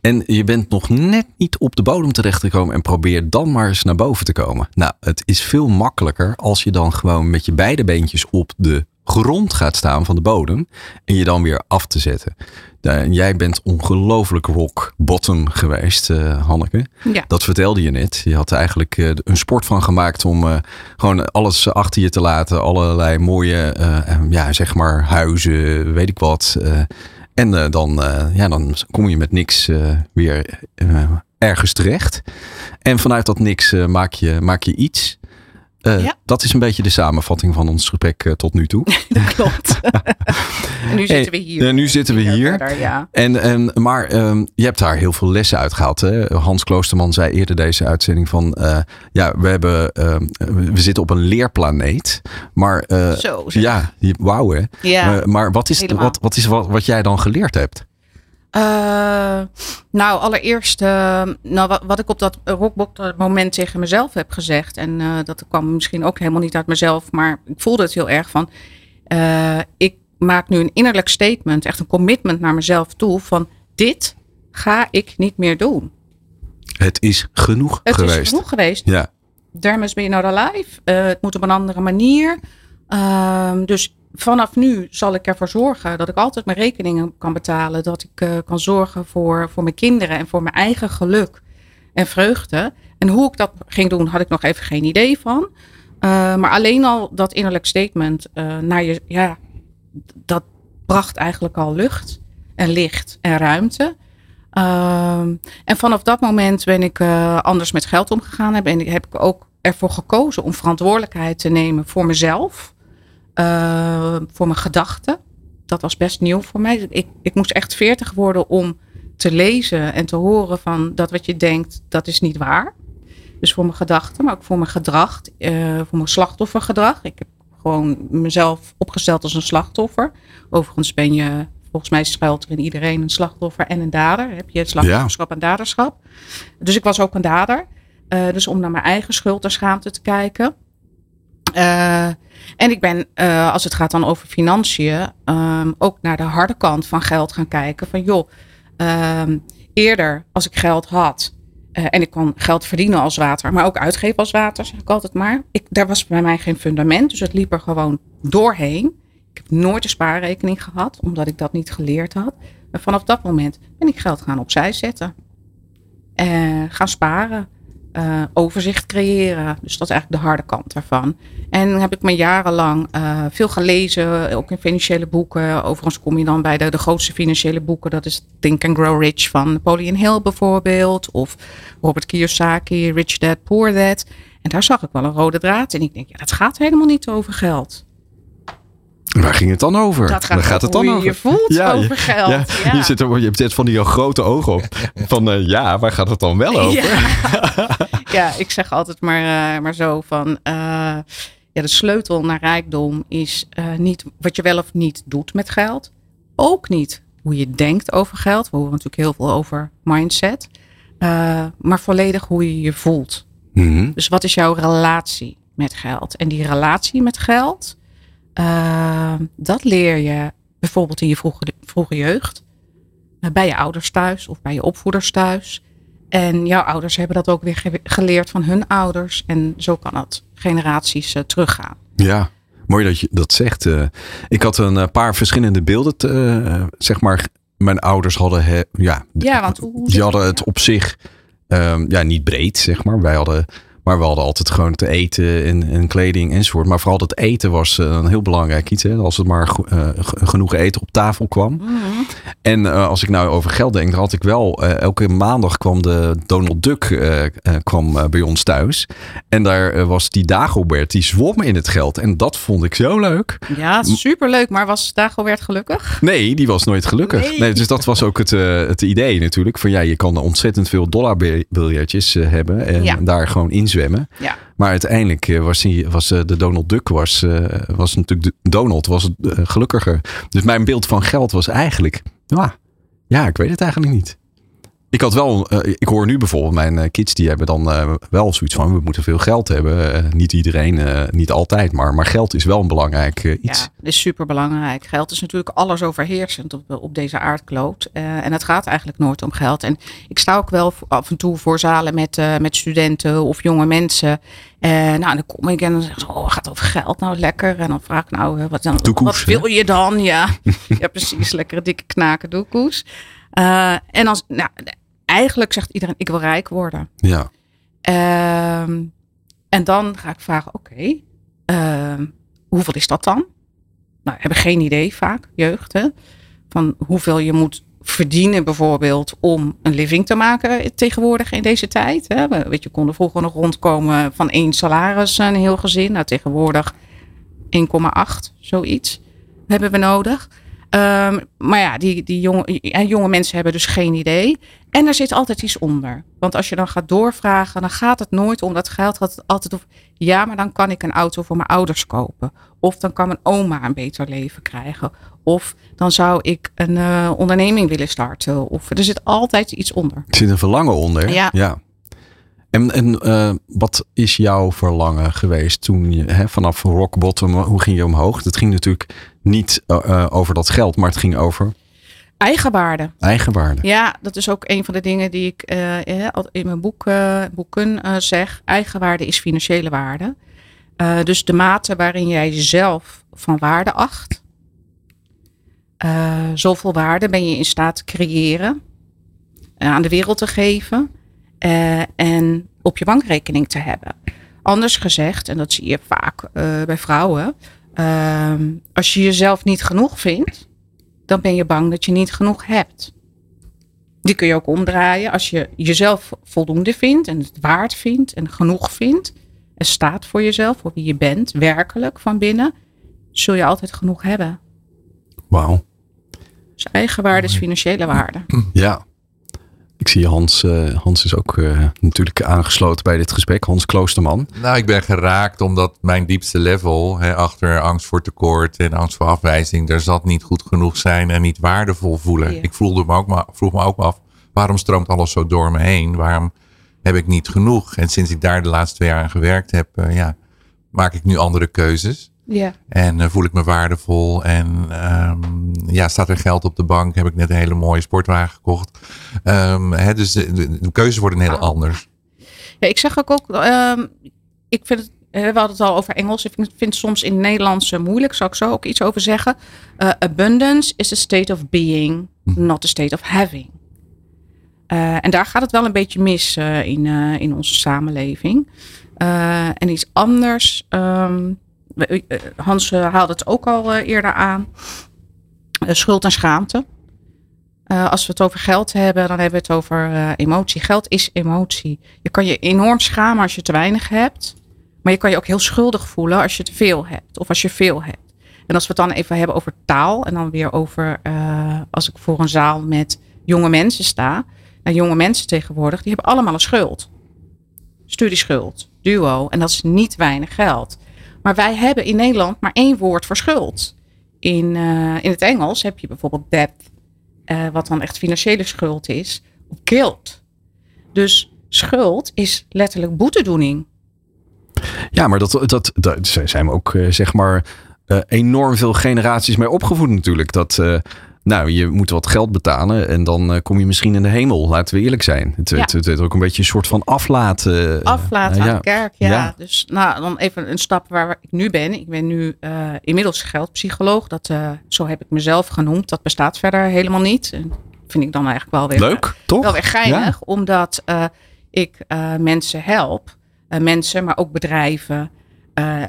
En je bent nog net niet op de bodem terechtgekomen en probeer dan maar eens naar boven te komen. Nou, het is veel makkelijker als je dan gewoon met je beide beentjes op de grond gaat staan van de bodem en je dan weer af te zetten. En jij bent ongelooflijk rock bottom geweest, uh, Hanneke. Ja. Dat vertelde je net. Je had eigenlijk uh, een sport van gemaakt om uh, gewoon alles achter je te laten. Allerlei mooie, ja, zeg maar, huizen, weet ik wat. en dan, ja, dan kom je met niks weer ergens terecht. En vanuit dat niks maak, je, maak je iets. Uh, ja. Dat is een beetje de samenvatting van ons gesprek uh, tot nu toe. dat klopt. en nu zitten we hier. Uh, nu zitten we hier. Verder, ja. en, en, maar um, je hebt daar heel veel lessen uit gehaald. Hè? Hans Kloosterman zei eerder deze uitzending van... ja, we, hebben, we zitten op een leerplaneet. Maar Zo, ja, wauw hè. Ja, maar wat is, wat, wat, is wat, wat jij dan geleerd hebt? Uh, nou, allereerst, uh, nou, wat, wat, ik op dat rockbok moment tegen mezelf heb gezegd. En uh, dat kwam misschien ook helemaal niet uit mezelf, maar ik voelde het heel erg van. ik maak nu een innerlijk statement, echt een commitment naar mezelf toe. Van dit ga ik niet meer doen. Het is genoeg het geweest. Het is genoeg geweest. Ja. There must be another life. het moet op een andere manier. Ehm, dus vanaf nu zal ik ervoor zorgen dat ik altijd mijn rekeningen kan betalen. Dat ik uh, kan zorgen voor, voor mijn kinderen en voor mijn eigen geluk en vreugde. En hoe ik dat ging doen, had ik nog even geen idee van. Uh, maar alleen al dat innerlijk statement uh, naar je, ja, dat bracht eigenlijk al lucht en licht en ruimte. en vanaf dat moment ben ik anders met geld omgegaan. En heb ik ook ervoor gekozen om verantwoordelijkheid te nemen voor mezelf. Uh, voor mijn gedachten. Dat was best nieuw voor mij. Ik, ik moest echt veertig worden om te lezen en te horen van dat wat je denkt, dat is niet waar. Dus voor mijn gedachten, maar ook voor mijn gedrag, uh, voor mijn slachtoffergedrag. Ik heb gewoon mezelf opgesteld als een slachtoffer. Overigens ben je, volgens mij schuilt er in iedereen een slachtoffer en een dader. Heb je het slachtofferschap ja. en daderschap. Dus ik was ook een dader. Uh, dus om naar mijn eigen schuld en schaamte te kijken. Uh, en ik ben, uh, als het gaat dan over financiën, um, ook naar de harde kant van geld gaan kijken. Van joh, um, eerder als ik geld had uh, en ik kon geld verdienen als water, maar ook uitgeven als water, zeg ik altijd maar. Ik, daar was bij mij geen fundament, dus het liep er gewoon doorheen. Ik heb nooit een spaarrekening gehad, omdat ik dat niet geleerd had. En vanaf dat moment ben ik geld gaan opzij zetten. En gaan sparen uh, overzicht creëren. Dus dat is eigenlijk de harde kant daarvan. En heb ik me jarenlang uh, veel gelezen, ook in financiële boeken. Overigens kom je dan bij de, de grootste financiële boeken. Dat is Think and Grow Rich van Napoleon Hill bijvoorbeeld. Of Robert Kiyosaki, Rich Dad, Poor Dad. En daar zag ik wel een rode draad. En ik denk, ja, dat gaat helemaal niet over geld. Waar ging het dan over? Dat gaat, Waar gaat het dan hoe over? je voelt ja, over geld. Ja, ja. Je, zit er, je hebt van die grote ogen op. Van uh, ja, waar gaat het dan wel over? Ja, ja ik zeg altijd maar, uh, maar zo van... Uh, ja, de sleutel naar rijkdom is niet wat je wel of niet doet met geld. Ook niet hoe je denkt over geld. We horen natuurlijk heel veel over mindset. maar volledig hoe je je voelt. Mm -hmm. Dus wat is jouw relatie met geld? En die relatie met geld dat leer je bijvoorbeeld in je vroege, vroege jeugd. bij je ouders thuis of bij je opvoeders thuis. En jouw ouders hebben dat ook weer geleerd van hun ouders. En zo kan het generaties teruggaan. Ja, mooi dat je dat zegt. ik had een paar verschillende beelden, zeg maar. Mijn ouders hadden, ja, ja want hoe, die hadden het op zich Ehm, ja, niet breed, zeg maar. Wij hadden maar we hadden altijd gewoon te eten en, en kleding enzovoort. Maar vooral het eten was uh, een heel belangrijk iets. Hè? Als het maar uh, genoeg eten op tafel kwam. Mhm. En uh, als ik nou over geld denk, dan had ik wel... elke maandag kwam de Donald Duck kwam, bij ons thuis. En daar was die Dagobert, die zwom in het geld. En dat vond ik zo leuk. Ja, superleuk. Maar was Dagobert gelukkig? Nee, die was nooit gelukkig. Nee. dus dat was ook het, het idee natuurlijk. Van ja, je kan ontzettend veel dollarbiljetjes hebben. En ja. daar gewoon in zwemmen. Ja. Maar uiteindelijk eh, was, hij, was eh, de Donald Duck was, eh, was natuurlijk de, Donald was gelukkiger. Dus mijn beeld van geld was eigenlijk, ja, ja, ik weet het eigenlijk niet. Ik had wel, uh, ik hoor nu bijvoorbeeld mijn uh, kids die hebben dan uh, wel zoiets van we moeten veel geld hebben. niet iedereen, niet altijd, maar, maar geld is wel een belangrijk iets. Ja, is super belangrijk. Geld is natuurlijk alles overheersend op, op deze aardkloot. en het gaat eigenlijk nooit om geld. En ik sta ook wel af en toe voor zalen met, met studenten of jonge mensen. En nou, dan kom ik en dan zeg ik, oh, gaat over geld nou lekker. En dan vraag ik nou, wat, dan, wat wil je dan? Ja, ja precies, lekkere dikke knaken doekoes. Uh, en als, nou, eigenlijk zegt iedereen, ik wil rijk worden. Ja. Uh, en dan ga ik vragen, oké, okay, uh, hoeveel is dat dan? Nou, hebben geen idee vaak, jeugd, hè? van hoeveel je moet verdienen bijvoorbeeld om een living te maken tegenwoordig in deze tijd. Hè? Weet je, konden vroeger nog rondkomen van één salaris een heel gezin. Nou, tegenwoordig 1,8, zoiets hebben we nodig. Um, maar ja, die, die jonge, jonge mensen hebben dus geen idee. En er zit altijd iets onder. Want als je dan gaat doorvragen, dan gaat het nooit om dat geld. Gaat het altijd over, ja, maar dan kan ik een auto voor mijn ouders kopen. Of dan kan mijn oma een beter leven krijgen. Of dan zou ik een uh, onderneming willen starten. Of er zit altijd iets onder. Er zit een verlangen onder. Ja. ja. En, en uh, wat is jouw verlangen geweest toen je hè, vanaf rock bottom, hoe ging je omhoog? Dat ging natuurlijk niet uh, over dat geld, maar het ging over Eigenwaarde. Eigenwaarde. Ja, dat is ook een van de dingen die ik uh, in mijn boek, boeken zeg. Eigenwaarde is financiële waarde. dus de mate waarin jij jezelf van waarde acht. zoveel waarde ben je in staat te creëren. aan de wereld te geven. En op je bankrekening te hebben. Anders gezegd, en dat zie je vaak bij vrouwen. Ehm, als je jezelf niet genoeg vindt dan ben je bang dat je niet genoeg hebt. Die kun je ook omdraaien. Als je jezelf voldoende vindt en het waard vindt en genoeg vindt. En staat voor jezelf, voor wie je bent, werkelijk van binnen. Zul je altijd genoeg hebben. Wauw. Dus eigenwaarde is financiële waarde. Ja. Ik zie Hans, uh, Hans is ook uh, natuurlijk aangesloten bij dit gesprek. Hans Kloosterman. Nou, ik ben geraakt omdat mijn diepste level hè, achter angst voor tekort en angst voor afwijzing, daar zat niet goed genoeg zijn en niet waardevol voelen. Ik voelde me ook maar, vroeg me ook af, waarom stroomt alles zo door me heen? Waarom heb ik niet genoeg? En sinds ik daar de laatste twee jaar aan gewerkt heb, uh, ja, maak ik nu andere keuzes. Ja. En uh, voel ik me waardevol. En um, ja, staat er geld op de bank? Heb ik net een hele mooie sportwagen gekocht. Um, hè, dus de, de, de, keuzes worden heel anders. Ja, ik zeg ook, ook um, ik vind het, we hadden het al over Engels. Ik vind het soms in het Nederlands uh, moeilijk. Zal ik zo ook iets over zeggen. Uh, abundance is a state of being, hm. not a state of having. Uh, en daar gaat het wel een beetje mis in, in onze samenleving. en iets anders. Um, eh, Hans eh, haalde het ook al eh, eerder aan. schuld en schaamte. als we het over geld hebben, dan hebben we het over emotie. Geld is emotie. Je kan je enorm schamen als je te weinig hebt. Maar je kan je ook heel schuldig voelen als je te veel hebt. Of als je veel hebt. En als we het dan even hebben over taal. En dan weer over, als ik voor een zaal met jonge mensen sta. Nou, jonge mensen tegenwoordig, die hebben allemaal een schuld. Studieschuld, duo. En dat is niet weinig geld. Maar wij hebben in Nederland maar één woord voor schuld. In, uh, in het Engels heb je bijvoorbeeld debt, uh, wat dan echt financiële schuld is, of guilt. Dus schuld is letterlijk boetedoening. Ja, maar dat, dat, dat zijn we ook, uh, zeg maar, enorm veel generaties mee opgevoed natuurlijk. Dat, nou, je moet wat geld betalen en dan uh, kom je misschien in de hemel. Laten we eerlijk zijn. Het, ja. het, het, het ook een beetje een soort van aflaten. Aflaten aan ja. de kerk, ja. ja. Dus nou, dan even een stap waar ik nu ben. Ik ben nu inmiddels geldpsycholoog. Dat, zo heb ik mezelf genoemd. Dat bestaat verder helemaal niet. En vind ik dan eigenlijk wel weer... Leuk, toch? Wel weer geinig, omdat ik mensen help. mensen, maar ook bedrijven,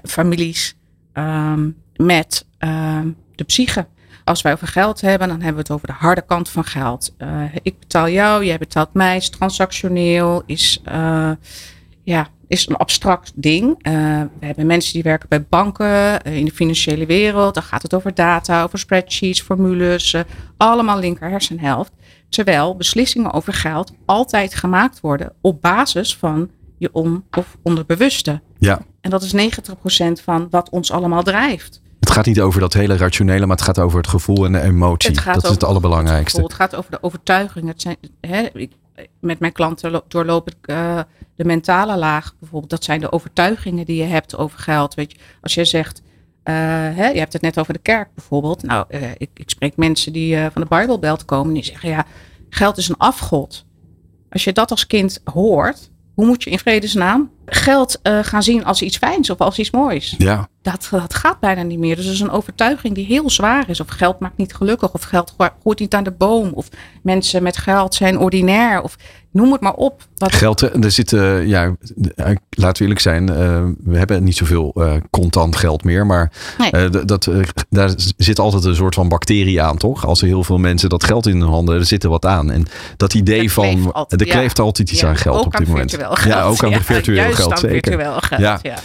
families... Um, met uh, de psyche. Als wij over geld hebben, dan hebben we het over de harde kant van geld. Uh, ik betaal jou, jij betaalt mij, is transactioneel, is, uh, ja, is een abstract ding. Uh, we hebben mensen die werken bij banken, in de financiële wereld. Dan gaat het over data, over spreadsheets, formules, allemaal linker hersenhelft. Terwijl beslissingen over geld altijd gemaakt worden op basis van je on- of onderbewuste. Ja. En dat is 90% van wat ons allemaal drijft. Het gaat niet over dat hele rationele, maar het gaat over het gevoel en de emotie. dat is het allerbelangrijkste. Het, het, gaat over de overtuiging. Het zijn, hè, ik, met mijn klanten doorloop ik uh, de mentale laag bijvoorbeeld. Dat zijn de overtuigingen die je hebt over geld. Weet je, als je zegt, uh, hè, je hebt het net over de kerk bijvoorbeeld. Nou, uh, ik, ik, spreek mensen die van de Bijbelbelt komen. Die zeggen, ja, geld is een afgod. Als je dat als kind hoort, hoe moet je in vredesnaam geld uh, gaan zien als iets fijns of als iets moois? Ja. Dat, dat gaat bijna niet meer. Dus dat is een overtuiging die heel zwaar is. Of geld maakt niet gelukkig. Of geld groeit niet aan de boom. Of mensen met geld zijn ordinair. Of noem het maar op. Wat geld, eh, er zitten, ja, laten we eerlijk zijn. Uh, we hebben niet zoveel contant geld meer. Maar nee. dat, daar zit altijd een soort van bacterie aan, toch? Als er heel veel mensen dat geld in hun handen, er zit er wat aan. En dat idee van, altijd, er kleeft ja. altijd iets ja, aan geld op dit moment. Geld. Ja, ook aan virtueel geld, zeker. Virtueel geld, ja. ja.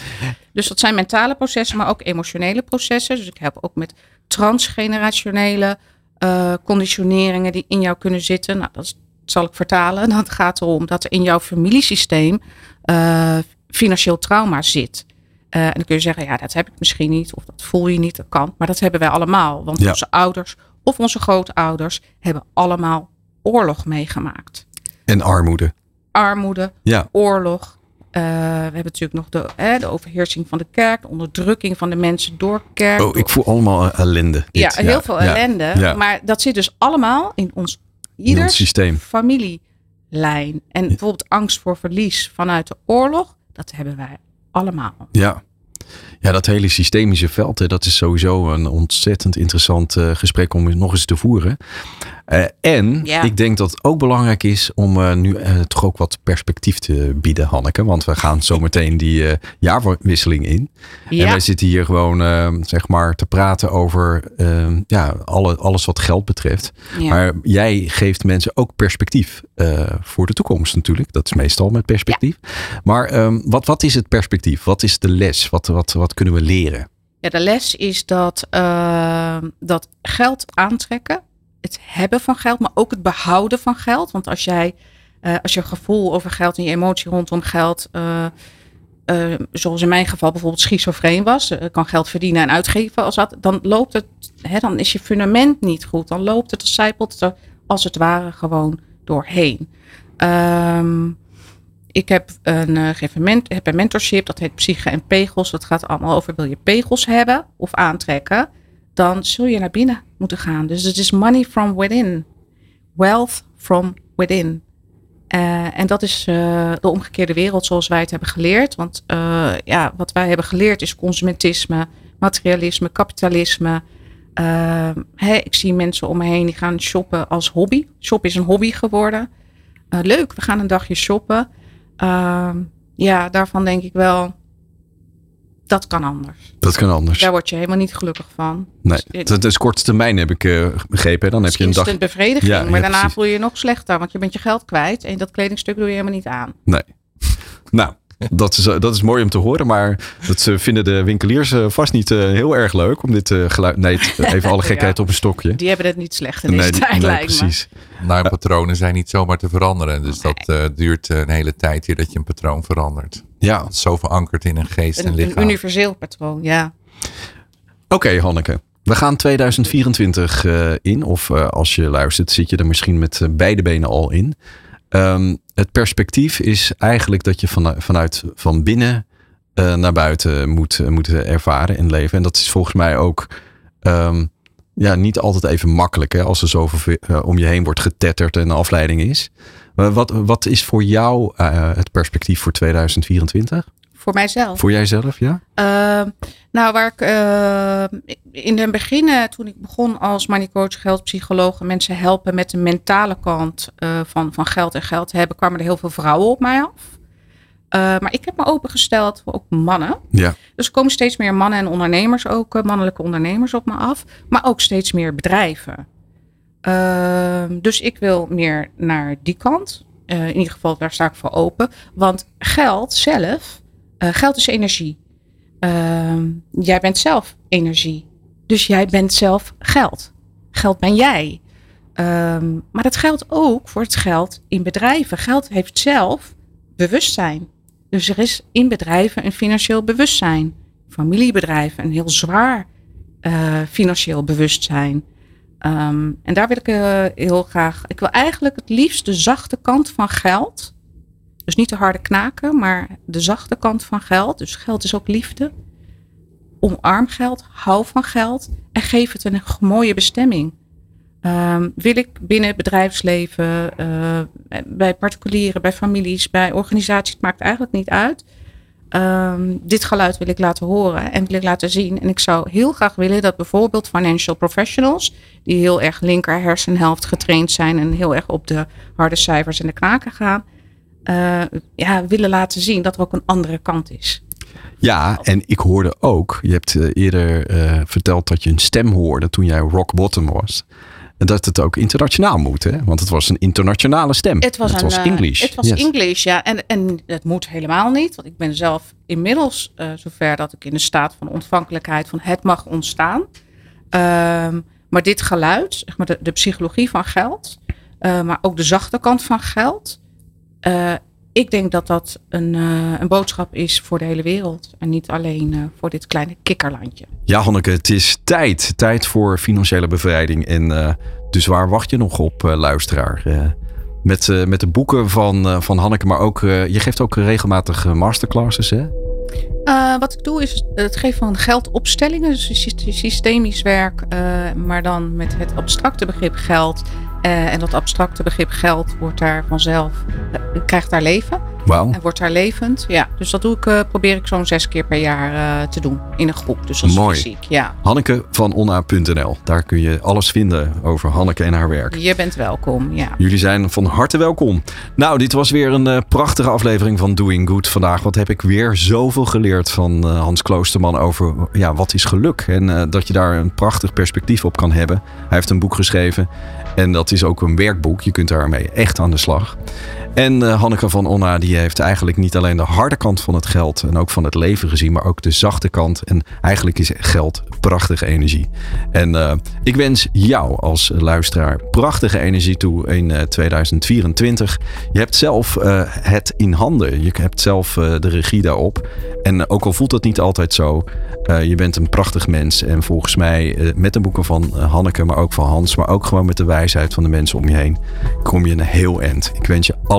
Dus dat zijn mentale processen, maar ook emotionele processen. Dus ik heb ook met transgenerationele uh, conditioneringen die in jou kunnen zitten. Nou, dat zal ik vertalen. Dat gaat erom dat er in jouw familiesysteem uh, financieel trauma zit. Uh, en dan kun je zeggen, ja, dat heb ik misschien niet, of dat voel je niet, dat kan. Maar dat hebben wij allemaal. Want ja. onze ouders of onze grootouders hebben allemaal oorlog meegemaakt. En armoede. Armoede, ja. oorlog, uh, we hebben natuurlijk nog de, hè, de overheersing van de kerk, de onderdrukking van de mensen door kerk. Oh, ik voel allemaal ellende. Dit. Ja, heel ja. veel ellende. Ja. Maar dat zit dus allemaal in ons ieder systeem. familielijn. En bijvoorbeeld angst voor verlies vanuit de oorlog, dat hebben wij allemaal. Ja. Ja, dat hele systemische veld, dat is sowieso een ontzettend interessant uh, gesprek om nog eens te voeren. Uh, en ja. ik denk dat het ook belangrijk is om uh, nu toch ook wat perspectief te bieden, Hanneke. Want we gaan zo meteen die jaarwisseling in. Ja. En wij zitten hier gewoon, zeg maar, te praten over ja, alle, alles wat geld betreft. Ja. Maar jij geeft mensen ook perspectief voor de toekomst natuurlijk. Dat is meestal met perspectief. Maar um, wat, wat is het perspectief? Wat is de les? Wat, wat, wat kunnen we leren? Ja, de les is dat, dat geld aantrekken, hebben van geld, maar ook het behouden van geld. Want als jij, uh, als je gevoel over geld en je emotie rondom geld, uh, zoals in mijn geval bijvoorbeeld schizofreen was, kan geld verdienen en uitgeven, als dat, dan loopt het, hè, dan is je fundament niet goed. Dan loopt het, zijpelt het er als het ware gewoon doorheen. Um, ik heb een, uh, heb een mentorship, dat heet Psyche en Pegels. Dat gaat allemaal over, wil je pegels hebben of aantrekken? Dan zul je naar binnen moeten gaan. Dus het is money from within. Wealth from within. Uh, en dat is uh, de omgekeerde wereld zoals wij het hebben geleerd. Want uh, ja, wat wij hebben geleerd is consumentisme, materialisme, kapitalisme. Ik zie mensen om me heen die gaan shoppen als hobby. Shoppen is een hobby geworden. leuk, we gaan een dagje shoppen. Uh, ja, daarvan denk ik wel, dat kan anders. Dat kan anders. Daar word je helemaal niet gelukkig van. Nee, dus, dat is korte termijn heb ik uh, begrepen. Dan heb je een dag. bevrediging, ja, maar ja, daarna precies. voel je je nog slechter, want je bent je geld kwijt en dat kledingstuk doe je helemaal niet aan. Nee. Nou, dat is, dat is mooi om te horen, maar dat vinden de winkeliers vast niet uh, heel erg leuk om dit uh, geluid. Nee, even alle gekheid ja, op een stokje. Die hebben het niet slecht in deze nee, tijd, nee, lijkt precies. Me. Nou, patronen zijn niet zomaar te veranderen. Dus nee. dat uh, duurt een hele tijd hier dat je een patroon verandert. Ja. Zo verankerd in een geest een, en lichaam. Een universeel patroon, ja. Oké, okay, Hanneke. We gaan 2024 in. Of als je luistert, zit je er misschien met beide benen al in. Um, het perspectief is eigenlijk dat je van, vanuit van binnen naar buiten moet, moet ervaren in leven. En dat is volgens mij ook ehm, ja, niet altijd even makkelijk hè, als er zoveel om je heen wordt getetterd en afleiding is. Wat, wat is voor jou het perspectief voor 2024? Voor mijzelf. Voor jijzelf, ja? Uh, nou, waar ik uh, in het begin, eh, toen ik begon als money coach, geldpsycholoog, mensen helpen met de mentale kant van, van geld en geld hebben, kwamen er heel veel vrouwen op mij af. maar ik heb me opengesteld voor ook mannen. Ja. Dus er komen steeds meer mannen en ondernemers, ook mannelijke ondernemers op me af, maar ook steeds meer bedrijven. Ehm, dus ik wil meer naar die kant. in ieder geval, daar sta ik voor open. Want geld zelf uh, geld is energie. Uh, jij bent zelf energie. Dus jij bent zelf geld. Geld ben jij. Um, maar dat geldt ook voor het geld in bedrijven. Geld heeft zelf bewustzijn. Dus er is in bedrijven een financieel bewustzijn. Familiebedrijven een heel zwaar uh, financieel bewustzijn. Um, en daar wil ik uh, heel graag. Ik wil eigenlijk het liefst de zachte kant van geld dus niet de harde knaken, maar de zachte kant van geld. Dus geld is ook liefde. Omarm geld, hou van geld en geef het een mooie bestemming. Um, wil ik binnen het bedrijfsleven, uh, bij particulieren, bij families, bij organisaties, het maakt eigenlijk niet uit. Um, dit geluid wil ik laten horen en wil ik laten zien. En ik zou heel graag willen dat bijvoorbeeld financial professionals, die heel erg linker hersenhelft getraind zijn en heel erg op de harde cijfers en de knaken gaan, uh, ja, willen laten zien dat er ook een andere kant is. Ja, en ik hoorde ook, je hebt uh, eerder uh, verteld dat je een stem hoorde toen jij rock bottom was. Dat het ook internationaal moet, hè? Want het was een internationale stem. Het was, het een, was English. Het was yes. English, ja. En, en het moet helemaal niet. Want ik ben zelf inmiddels uh, zover dat ik in de staat van ontvankelijkheid van het mag ontstaan. Um, maar dit geluid, zeg maar de, de psychologie van geld, maar ook de zachte kant van geld uh, ik denk dat dat een, uh, een, boodschap is voor de hele wereld. En niet alleen uh, voor dit kleine kikkerlandje. Ja, Hanneke, het is tijd. Tijd voor financiële bevrijding. En dus waar wacht je nog op, luisteraar? met, met de boeken van, van Hanneke, maar ook, je geeft ook regelmatig masterclasses, hè? Uh, wat ik doe is het geven van geldopstellingen, dus systemisch werk, uh, maar dan met het abstracte begrip geld uh, en dat abstracte begrip geld wordt daar vanzelf, uh, krijgt daar leven. Wow. En wordt daar levend. Ja, dus dat doe ik, uh, probeer ik zo'n zes keer per jaar te doen in een groep. Dus dat is Mooi. fysiek. Ja. Hanneke van onna.nl. Daar kun je alles vinden over Hanneke en haar werk. Je bent welkom, ja. Jullie zijn van harte welkom. Nou, dit was weer een prachtige aflevering van Doing Good vandaag. Wat heb ik weer zoveel geleerd van Hans Kloosterman over ja, wat is geluk. En dat je daar een prachtig perspectief op kan hebben. Hij heeft een boek geschreven. En dat is ook een werkboek. Je kunt daarmee echt aan de slag. En uh, Hanneke van Onna die heeft eigenlijk niet alleen de harde kant van het geld en ook van het leven gezien, maar ook de zachte kant. En eigenlijk is geld prachtige energie. En uh, ik wens jou als luisteraar prachtige energie toe in uh, 2024. Je hebt zelf het in handen. Je hebt zelf de regie daarop. En ook al voelt dat niet altijd zo, je bent een prachtig mens. En volgens mij met de boeken van Hanneke, maar ook van Hans, maar ook gewoon met de wijsheid van de mensen om je heen, kom je een heel eind. Ik wens je